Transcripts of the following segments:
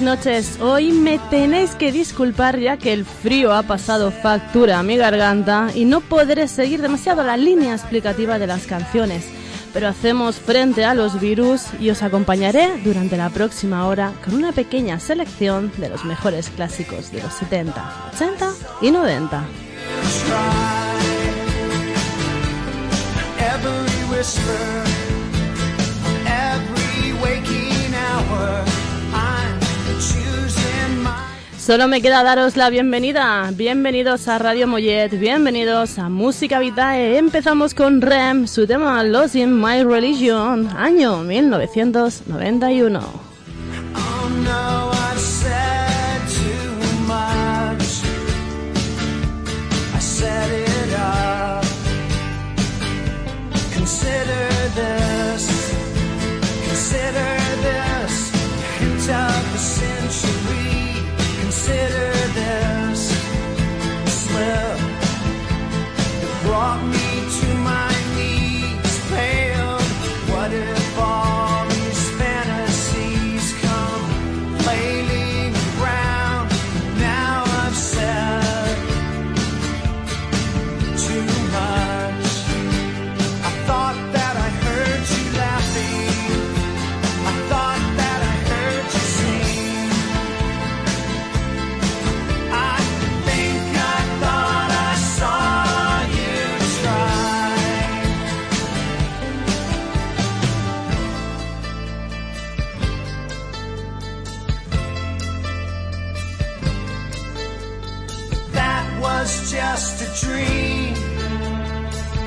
noches. Hoy me tenéis que disculpar ya que el frío ha pasado factura a mi garganta y no podré seguir demasiado la línea explicativa de las canciones. Pero hacemos frente a los virus y os acompañaré durante la próxima hora con una pequeña selección de los mejores clásicos de los 70, 80 y 90. Every whisper, every waking hour, I'm choosing my. Solo me queda daros la bienvenida. Bienvenidos a Radio Mollet, bienvenidos a Música Vitae. Empezamos con Rem, su tema Losing My Religion, año 1991. Oh no, it up. Consider this.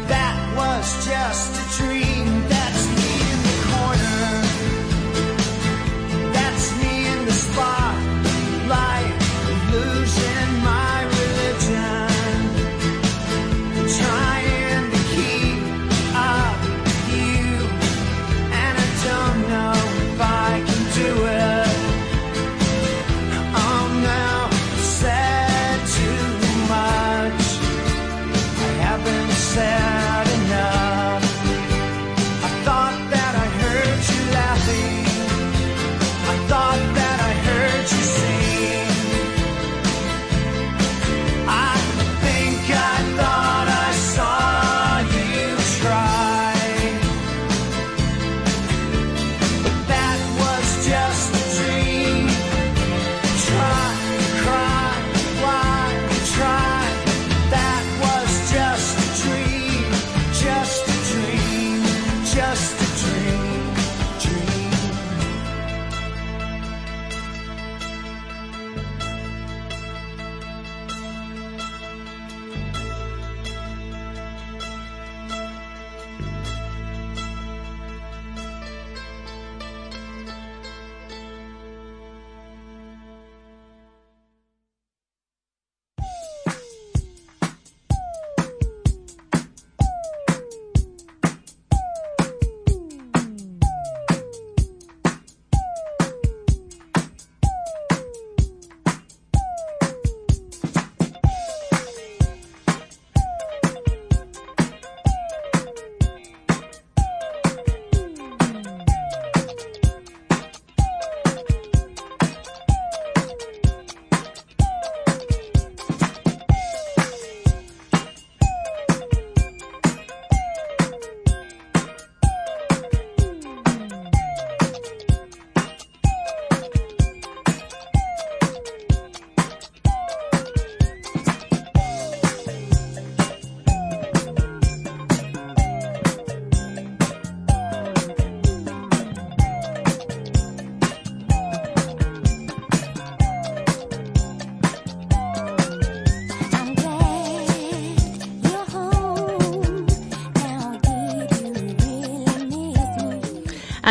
that was just a dream.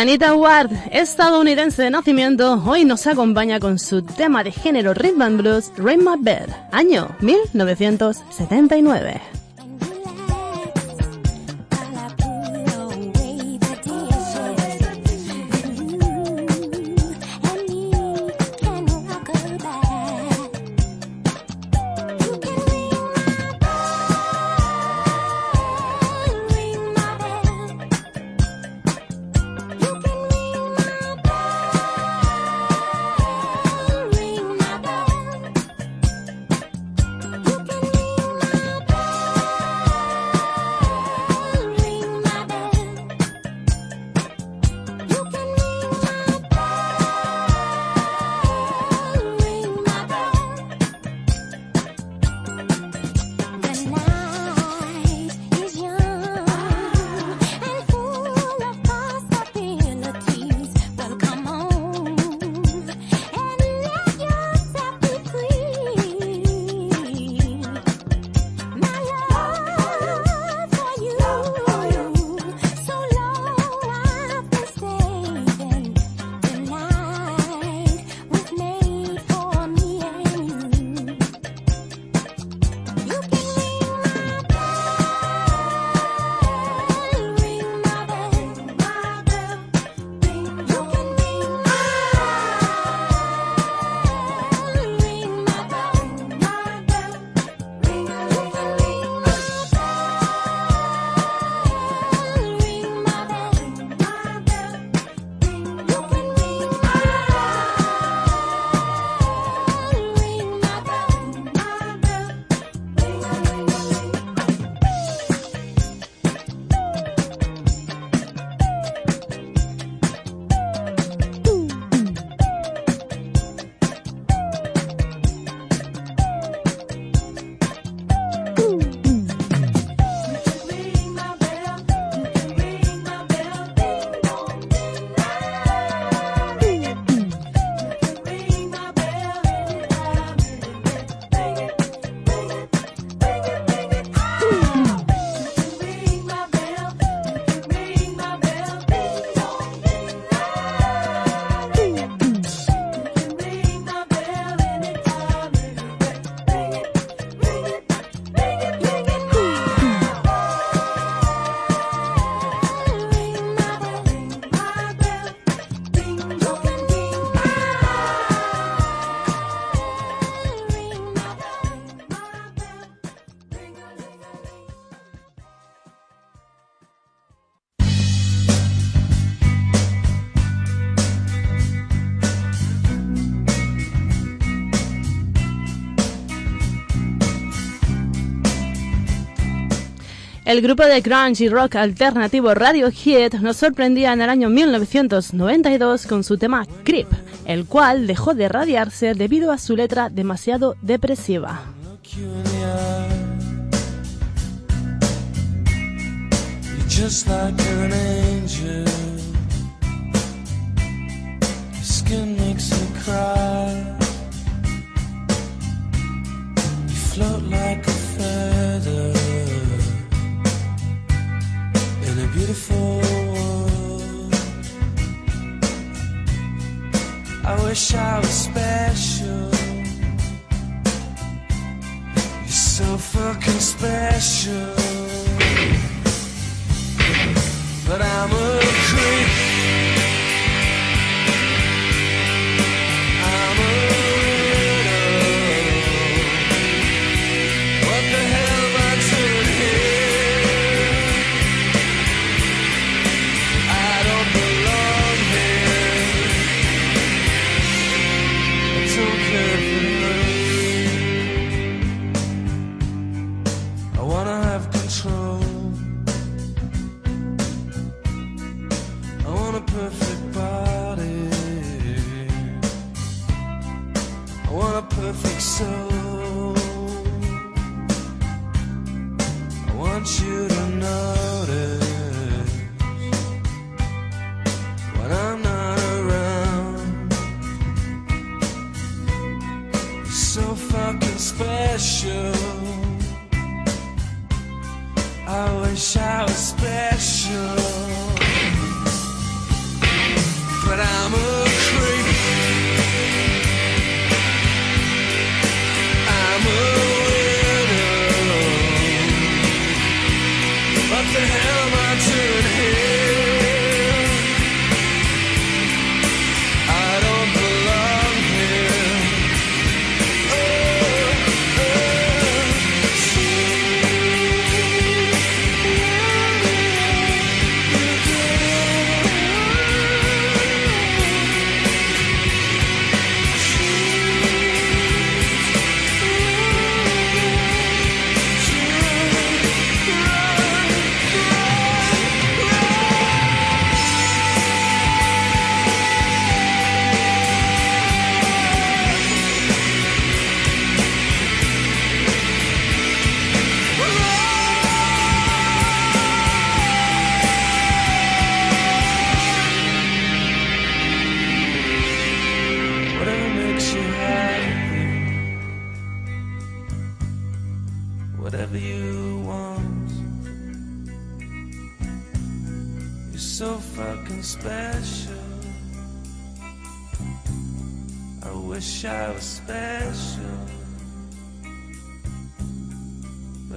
Anita Ward, estadounidense de nacimiento, hoy nos acompaña con su tema de género Rhythm and Blues, Rain My Bed, año 1979. El grupo de grunge y rock alternativo Radiohead nos sorprendía en el año 1992 con su tema Creep, el cual dejó de radiarse debido a su letra demasiado depresiva. World. I wish I was special. You're so fucking special. But I'm a creep. I wish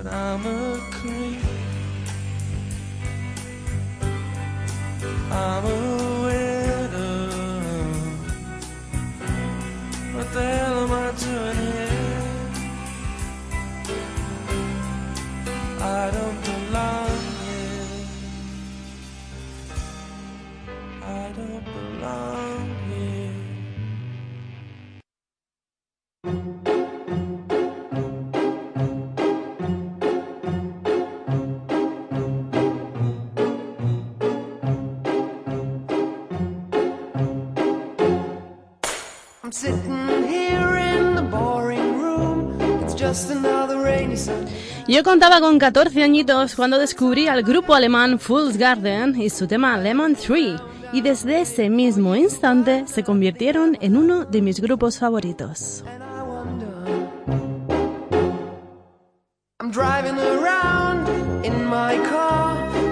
But I'm a creep. I'm a Yo contaba con 14 añitos cuando descubrí al grupo alemán Fool's Garden y su tema Lemon Tree, y desde ese mismo instante se convirtieron en uno de mis grupos favoritos.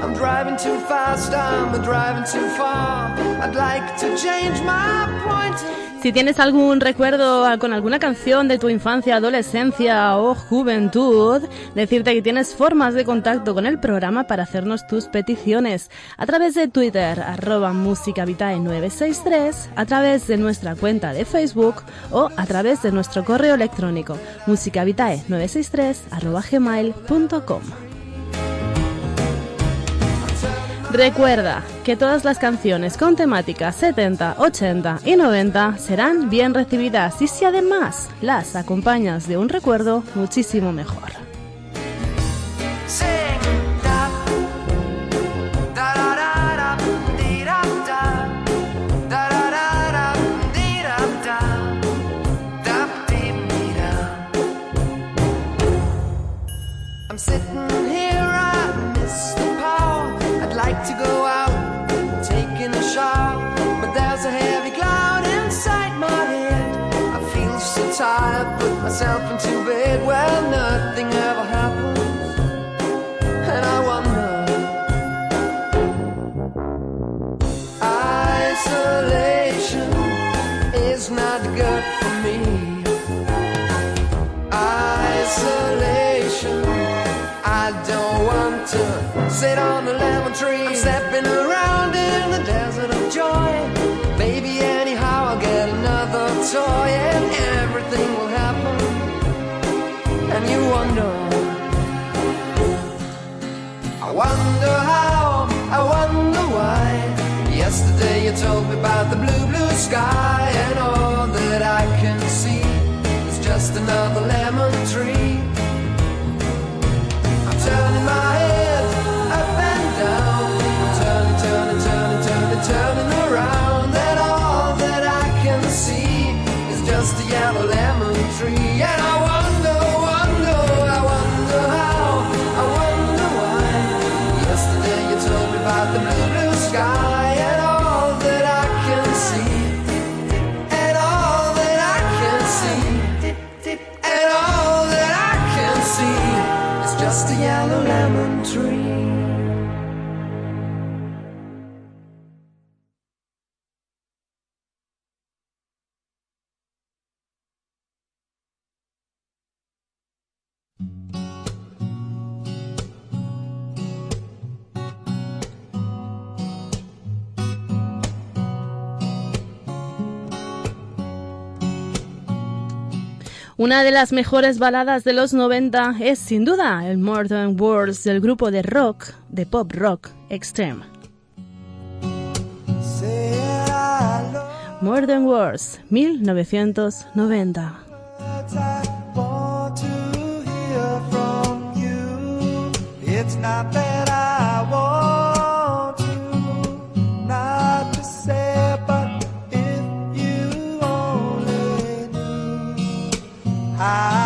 I'm driving too fast, I'm driving too far. I'd like to change my point. Si tienes algún recuerdo con alguna canción de tu infancia, adolescencia o juventud, decirte que tienes formas de contacto con el programa para hacernos tus peticiones a través de Twitter, arroba musicavitae963, a través de nuestra cuenta de Facebook o a través de nuestro correo electrónico musicavitae963 arroba gmail.com. Recuerda que todas las canciones con temática 70, 80 y 90 serán bien recibidas y si además las acompañas de un recuerdo, muchísimo mejor. Yesterday you told me about the blue, blue sky, and all that I can see is just another lemon tree. I'm turning my head up and down, I'm turning, turning, turning, turning, turning around, and all that I can see is just a yellow lemon tree. And just a yellow lemon tree. Una de las mejores baladas de los 90 es sin duda el More Than Words del grupo de rock, de pop rock Extreme. Than Words, 1990. words I want to hear from you. It's how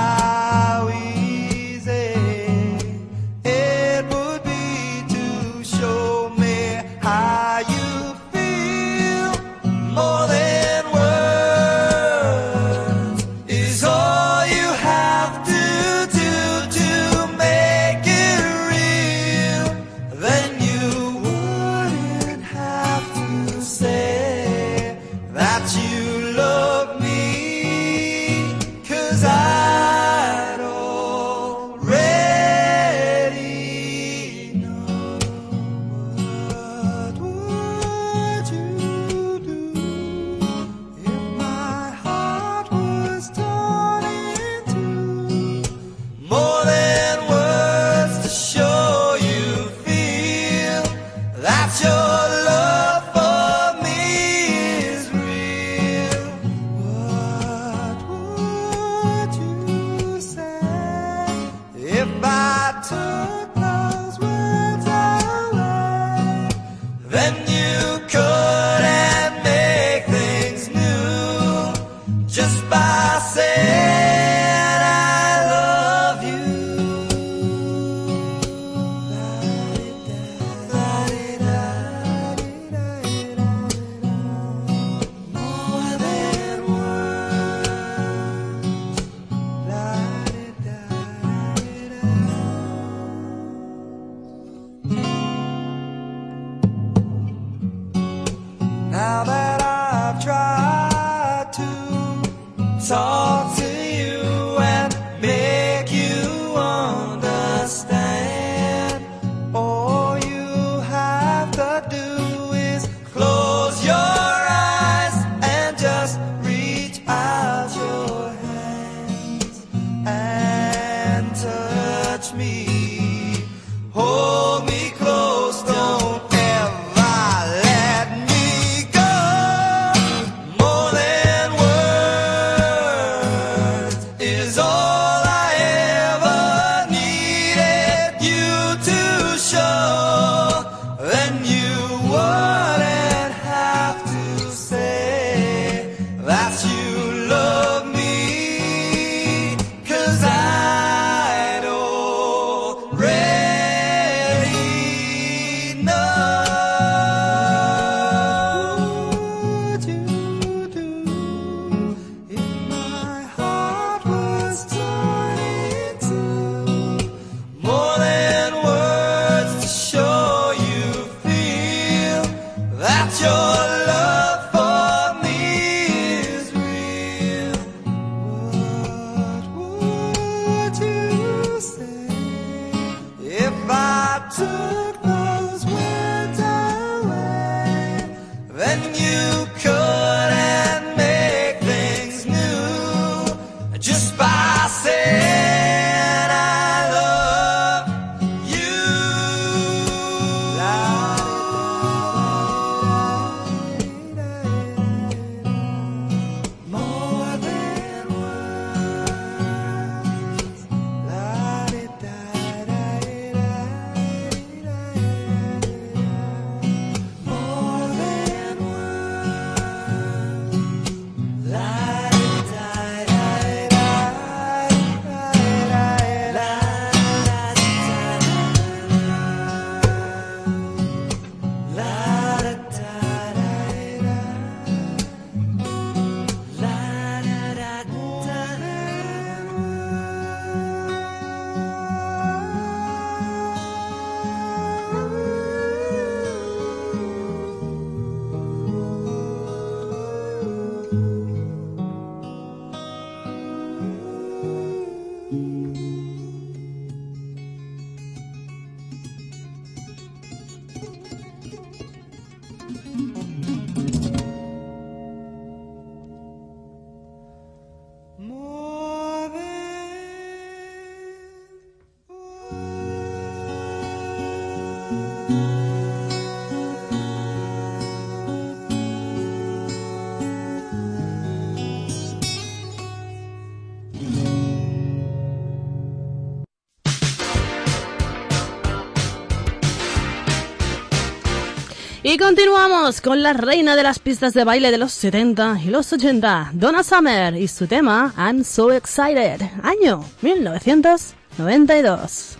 Y continuamos con la reina de las pistas de baile de los 70 y los 80, Donna Summer, y su tema I'm So Excited, año 1992.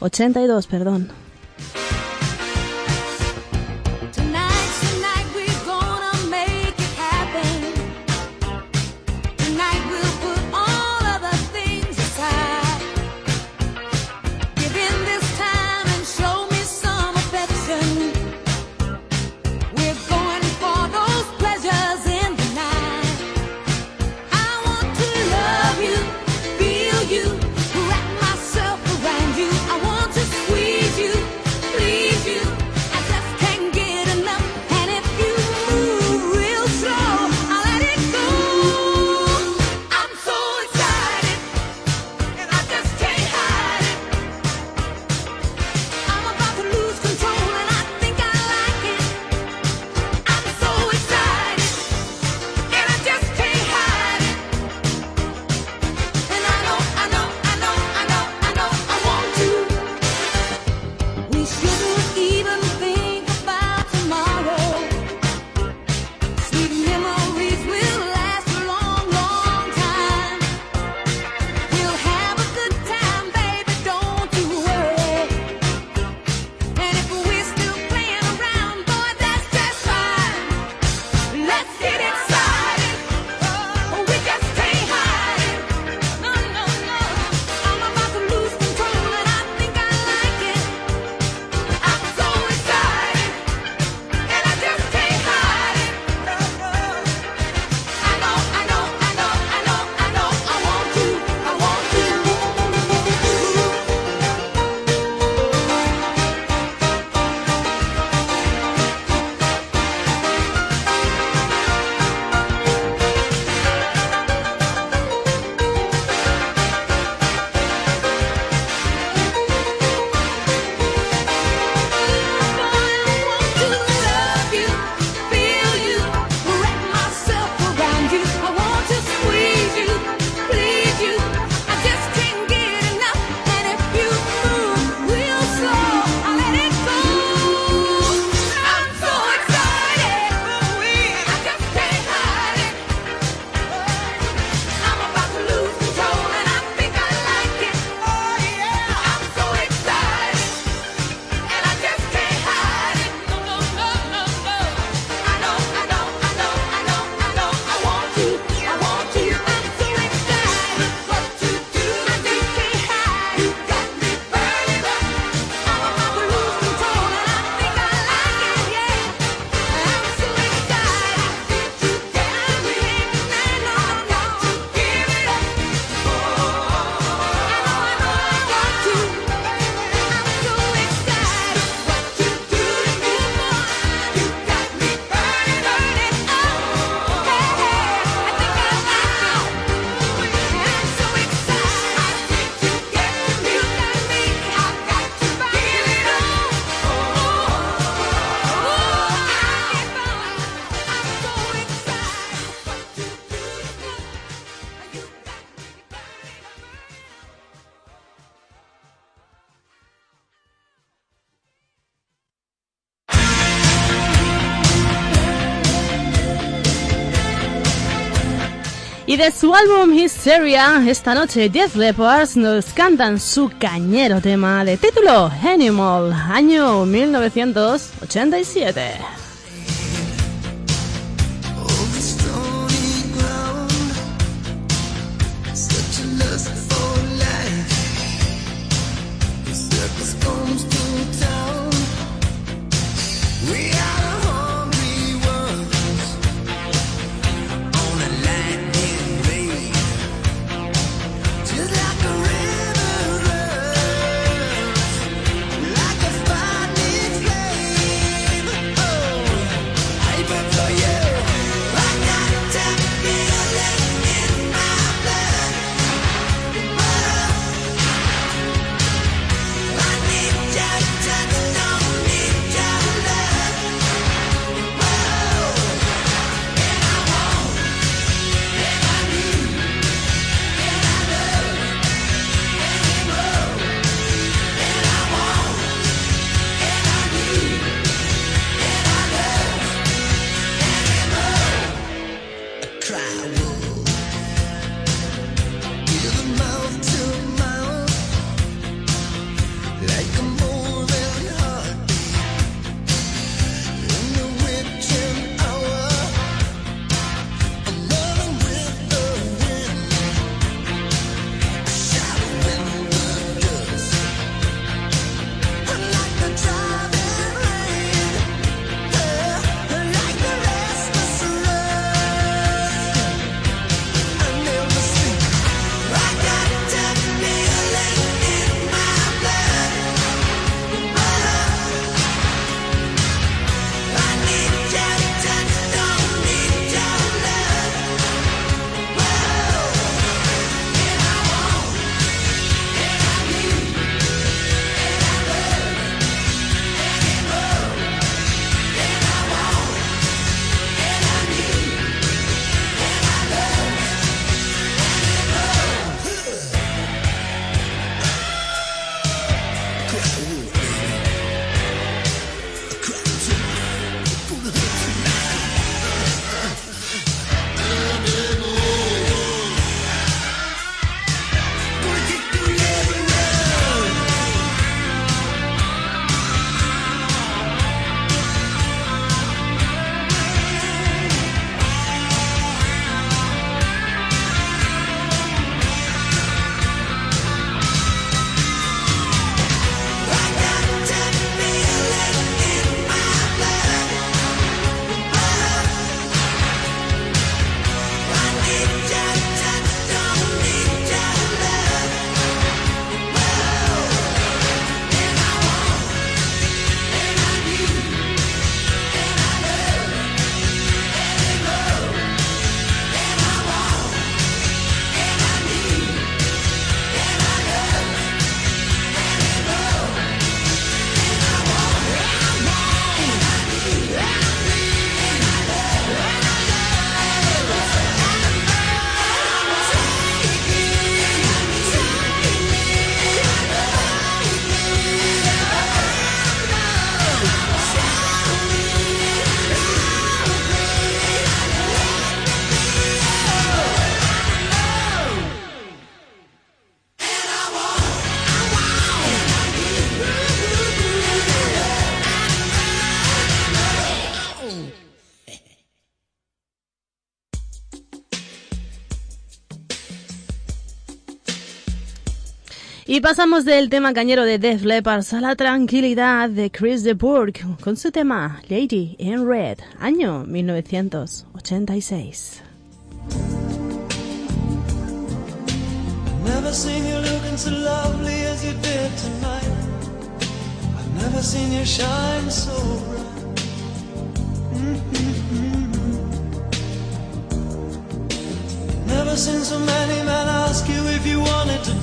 82, perdón. Y de su álbum Hysteria, esta noche Jeff Lepers nos cantan su cañero tema de título Animal, año 1987. Y pasamos del tema cañero de Def Leppard a la tranquilidad de Chris de Burke con su tema Lady in Red, año 1986. never seen you looking so lovely as you did tonight. I've never seen you shine so bright. Mm -hmm. Never seen so many men ask you if you wanted to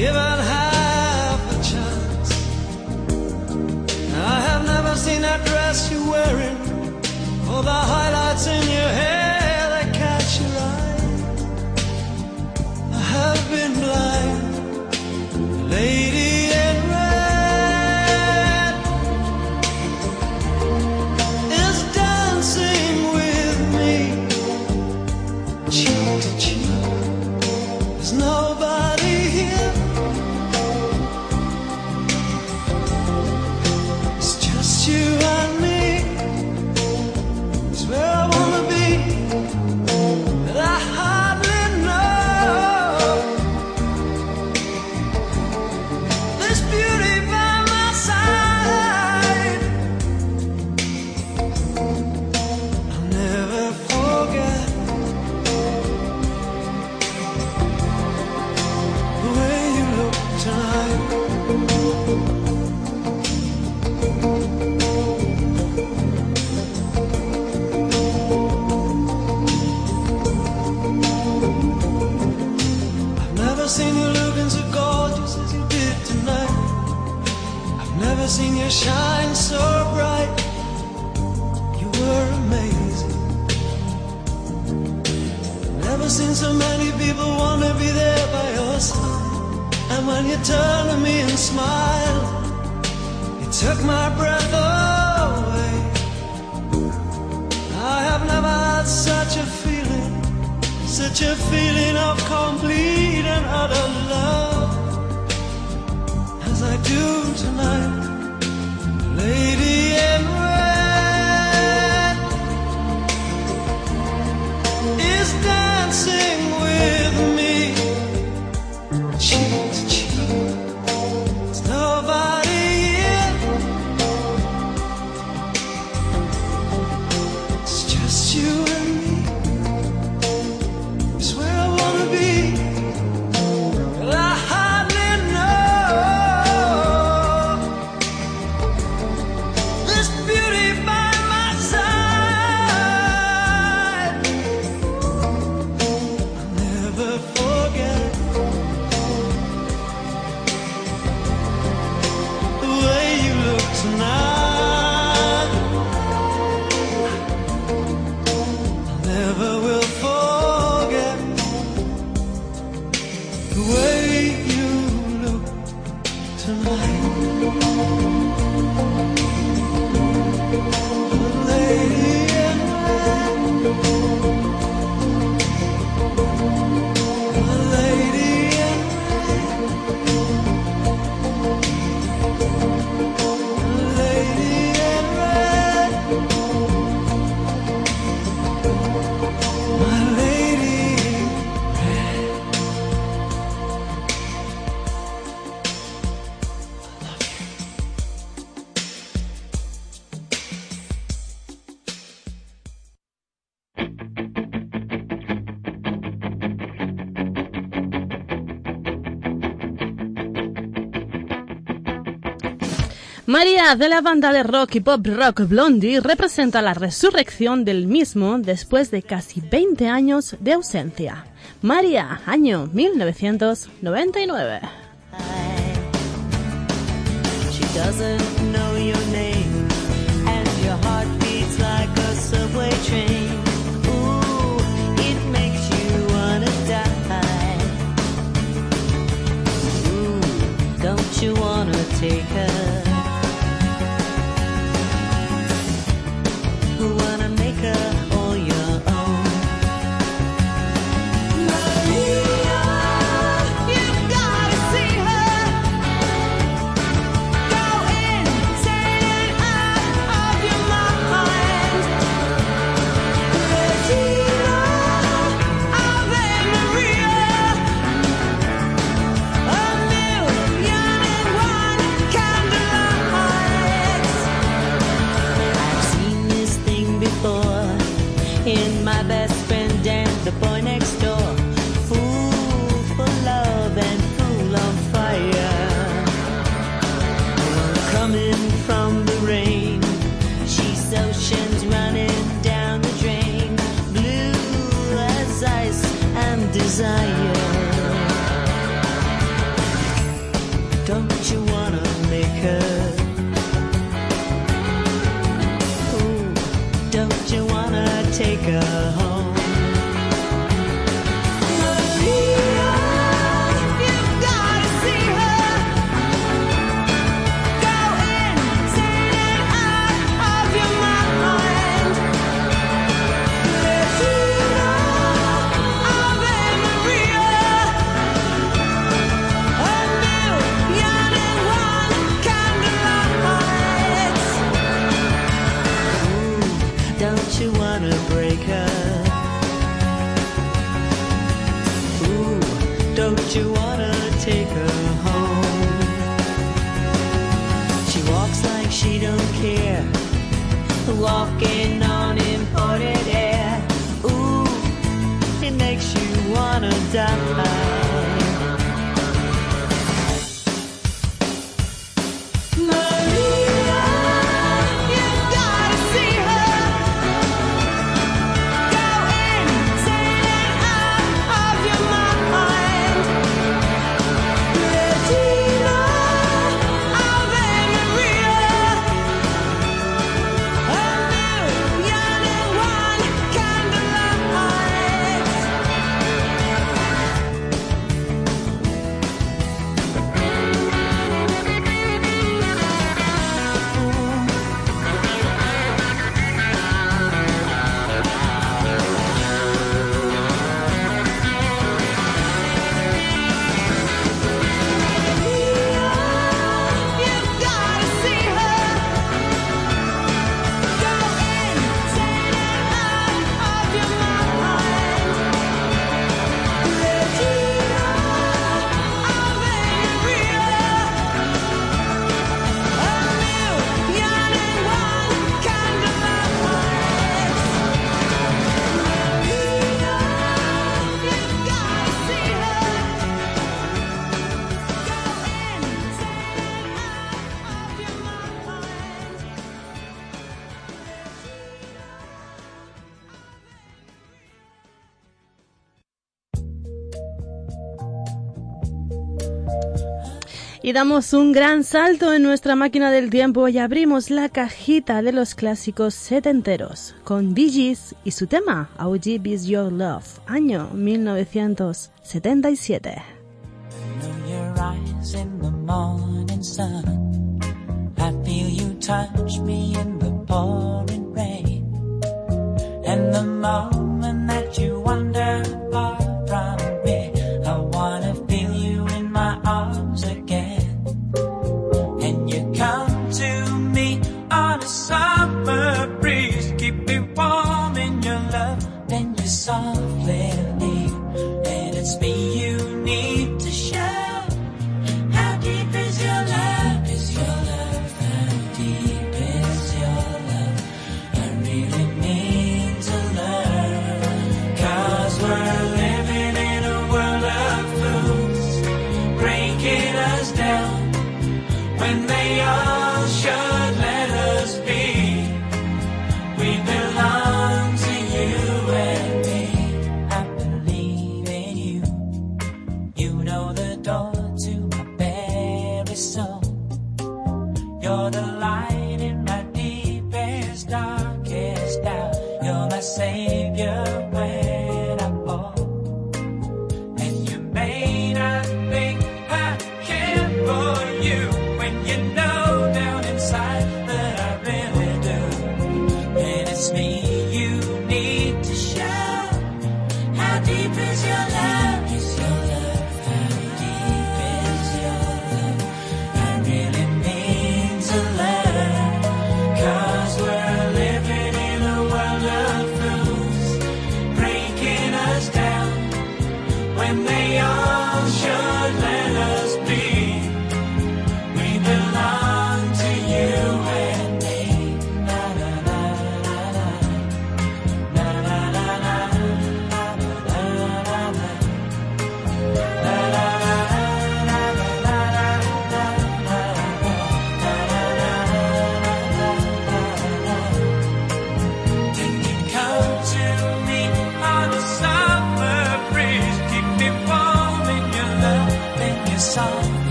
given half a chance. I have never seen that dress you're wearing or the highlights in your hair. feeling of complete and utter love as I do tonight. María de la banda de rock y pop rock Blondie representa la resurrección del mismo después de casi 20 años de ausencia. María, año 1999. Y damos un gran salto en nuestra máquina del tiempo y abrimos la cajita de los clásicos setenteros con Bee y su tema How Deep Is Your Love, año 1977. You're the light in my deepest, darkest doubt. You're my savior.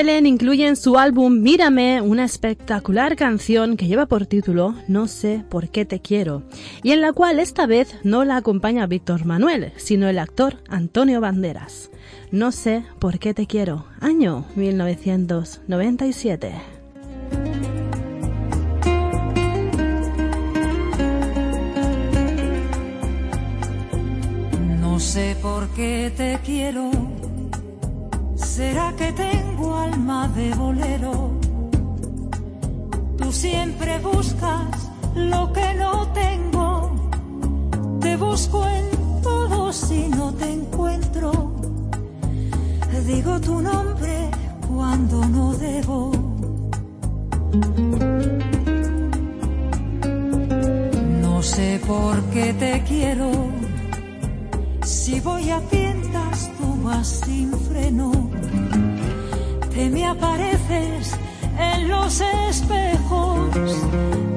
Belén incluye en su álbum Mírame una espectacular canción que lleva por título No sé por qué te quiero, y en la cual esta vez no la acompaña Víctor Manuel, sino el actor Antonio Banderas. No sé por qué te quiero, año 1997. No sé por qué te quiero. ¿Será que tengo alma de bolero? Tú siempre buscas lo que no tengo. Te busco en todo si no te encuentro. Digo tu nombre cuando no debo. No sé por qué te quiero. Si voy a tientas, vas sin freno. Te me apareces en los espejos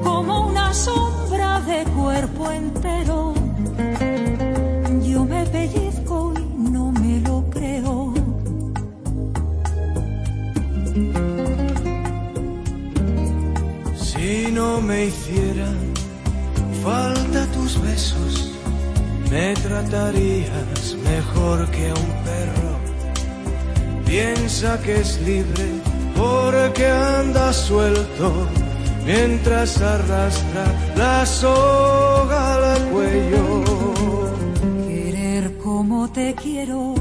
como una sombra de cuerpo entero. Yo me pellizco y no me lo creo. Si no me hicieran falta tus besos, me tratarías mejor que a un. Piensa que es libre porque anda suelto mientras arrastra la soga al cuello. Querer como te quiero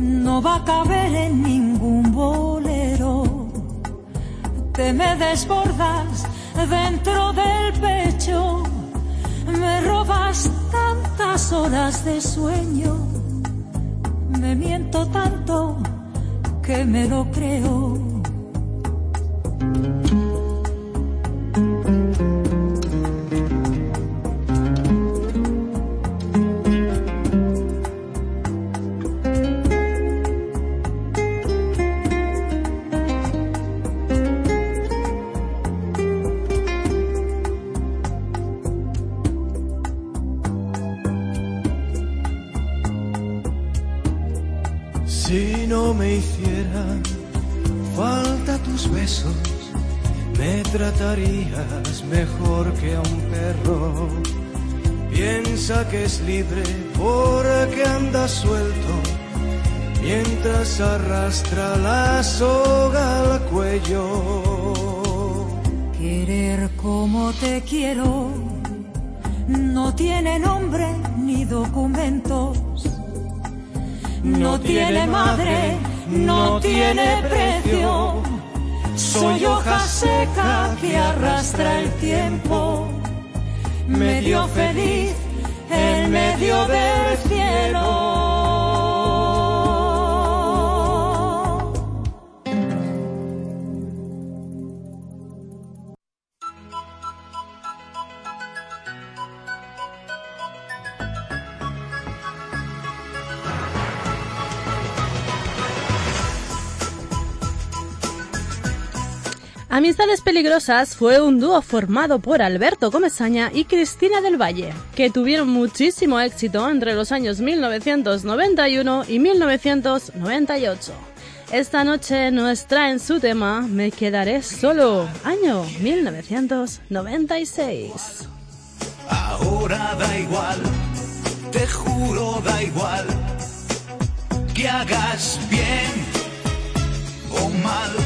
no va a caber en ningún bolero. Te me desbordas dentro del pecho, me robas tantas horas de sueño, miento tanto que me lo creo. Piensa que es libre porque anda suelto mientras arrastra la soga al cuello. Querer como te quiero no tiene nombre ni documentos. No tiene madre, no tiene precio. Soy hoja seca que arrastra el tiempo. Medio feliz en medio del cielo. Amistades Peligrosas fue un dúo formado por Alberto Comesaña y Cristina del Valle, que tuvieron muchísimo éxito entre los años 1991 y 1998. Esta noche nos traen su tema Me quedaré solo, año 1996. Ahora da igual, te juro da igual, que hagas bien o mal.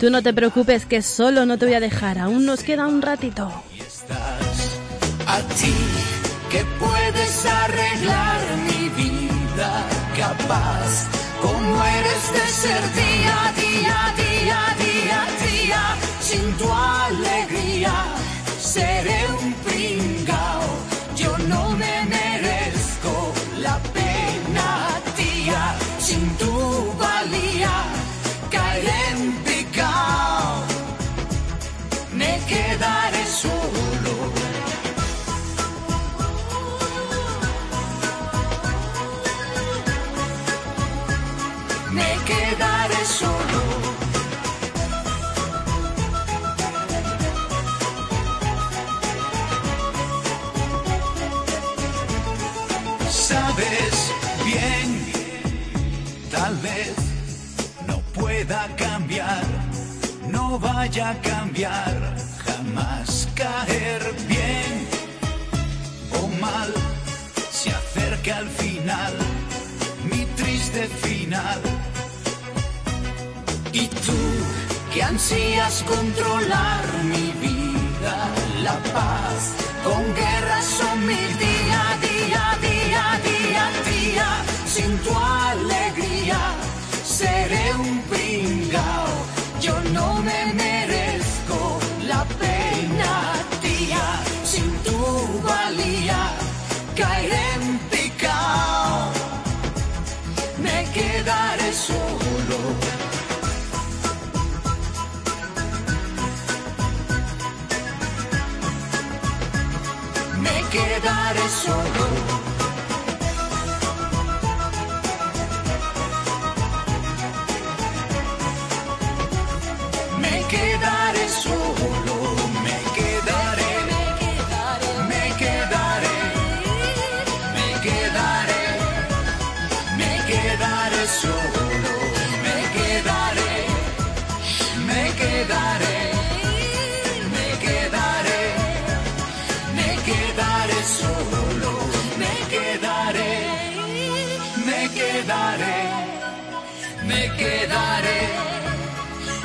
Tú no te preocupes que solo no te voy a dejar, aún nos queda un ratito. estás a ti, que puedes arreglar mi vida, capaz como eres de ser día, día, día, día, día, sin tu alegría seré un pringao, yo no me vaya a cambiar, jamás caer bien o mal, se acerca al final, mi triste final. Y tú que ansías controlar mi vida, la paz, con guerras son.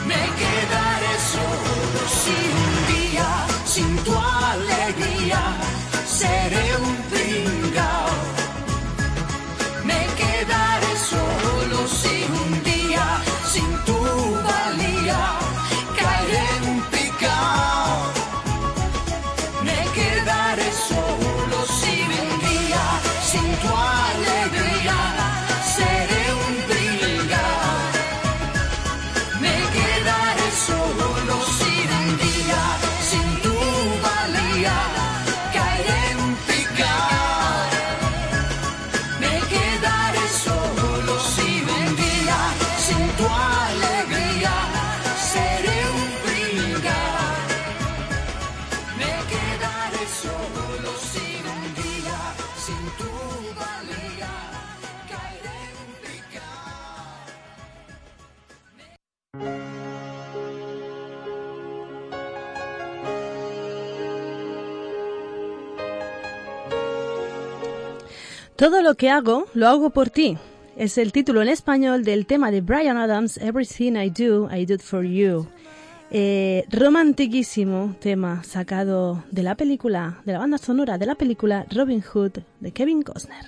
me quedaré solo si un día sin tu alegría. Seré un Todo lo que hago, lo hago por ti. Es el título en español del tema de Brian Adams, Everything I Do, I Do It For You. Eh, romantiquísimo tema sacado de la película, de la banda sonora de la película Robin Hood de Kevin Costner.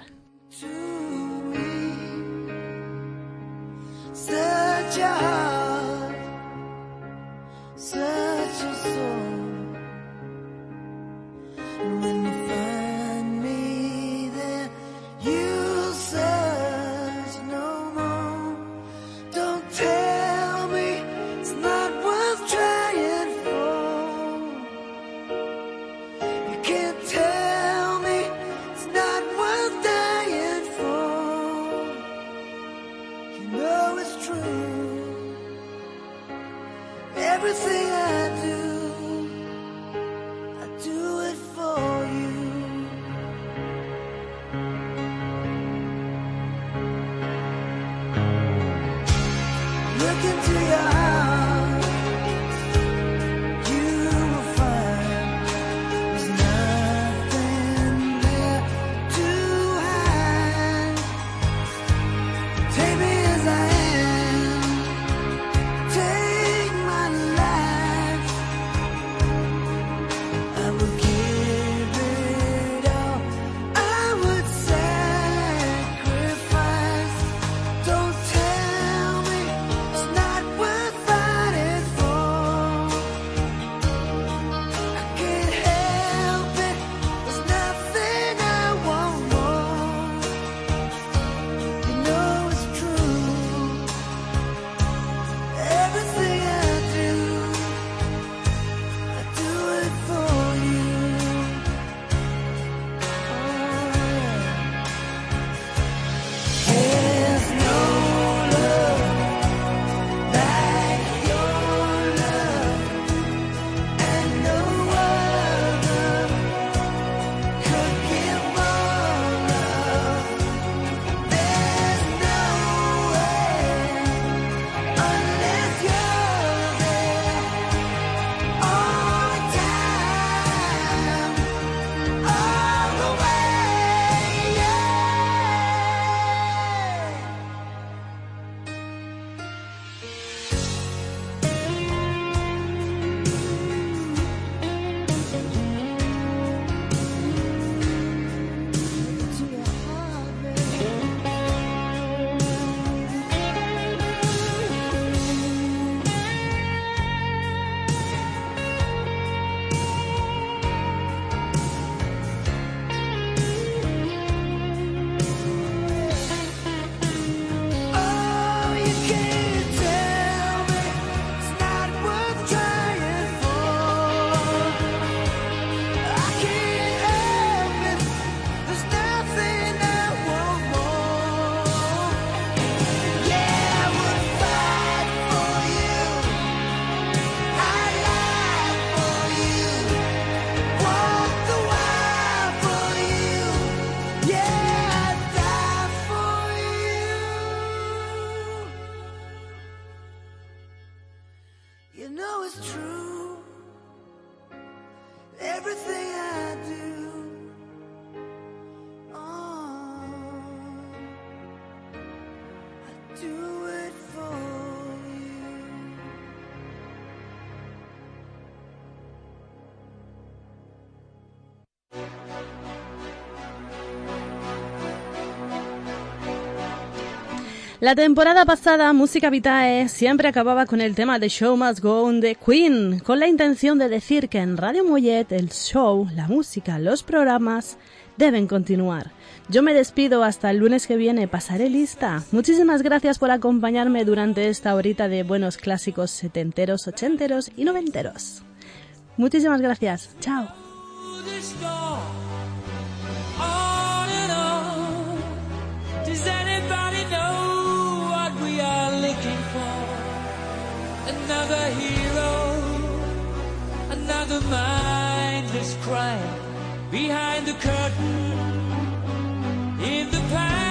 La temporada pasada, Música Vitae siempre acababa con el tema de Show Must Go On de Queen, con la intención de decir que en Radio Mollet el show, la música, los programas deben continuar. Yo me despido hasta el lunes que viene, pasaré lista. Muchísimas gracias por acompañarme durante esta horita de buenos clásicos setenteros, ochenteros y noventeros. Muchísimas gracias, chao. the mindless crying behind the curtain in the past.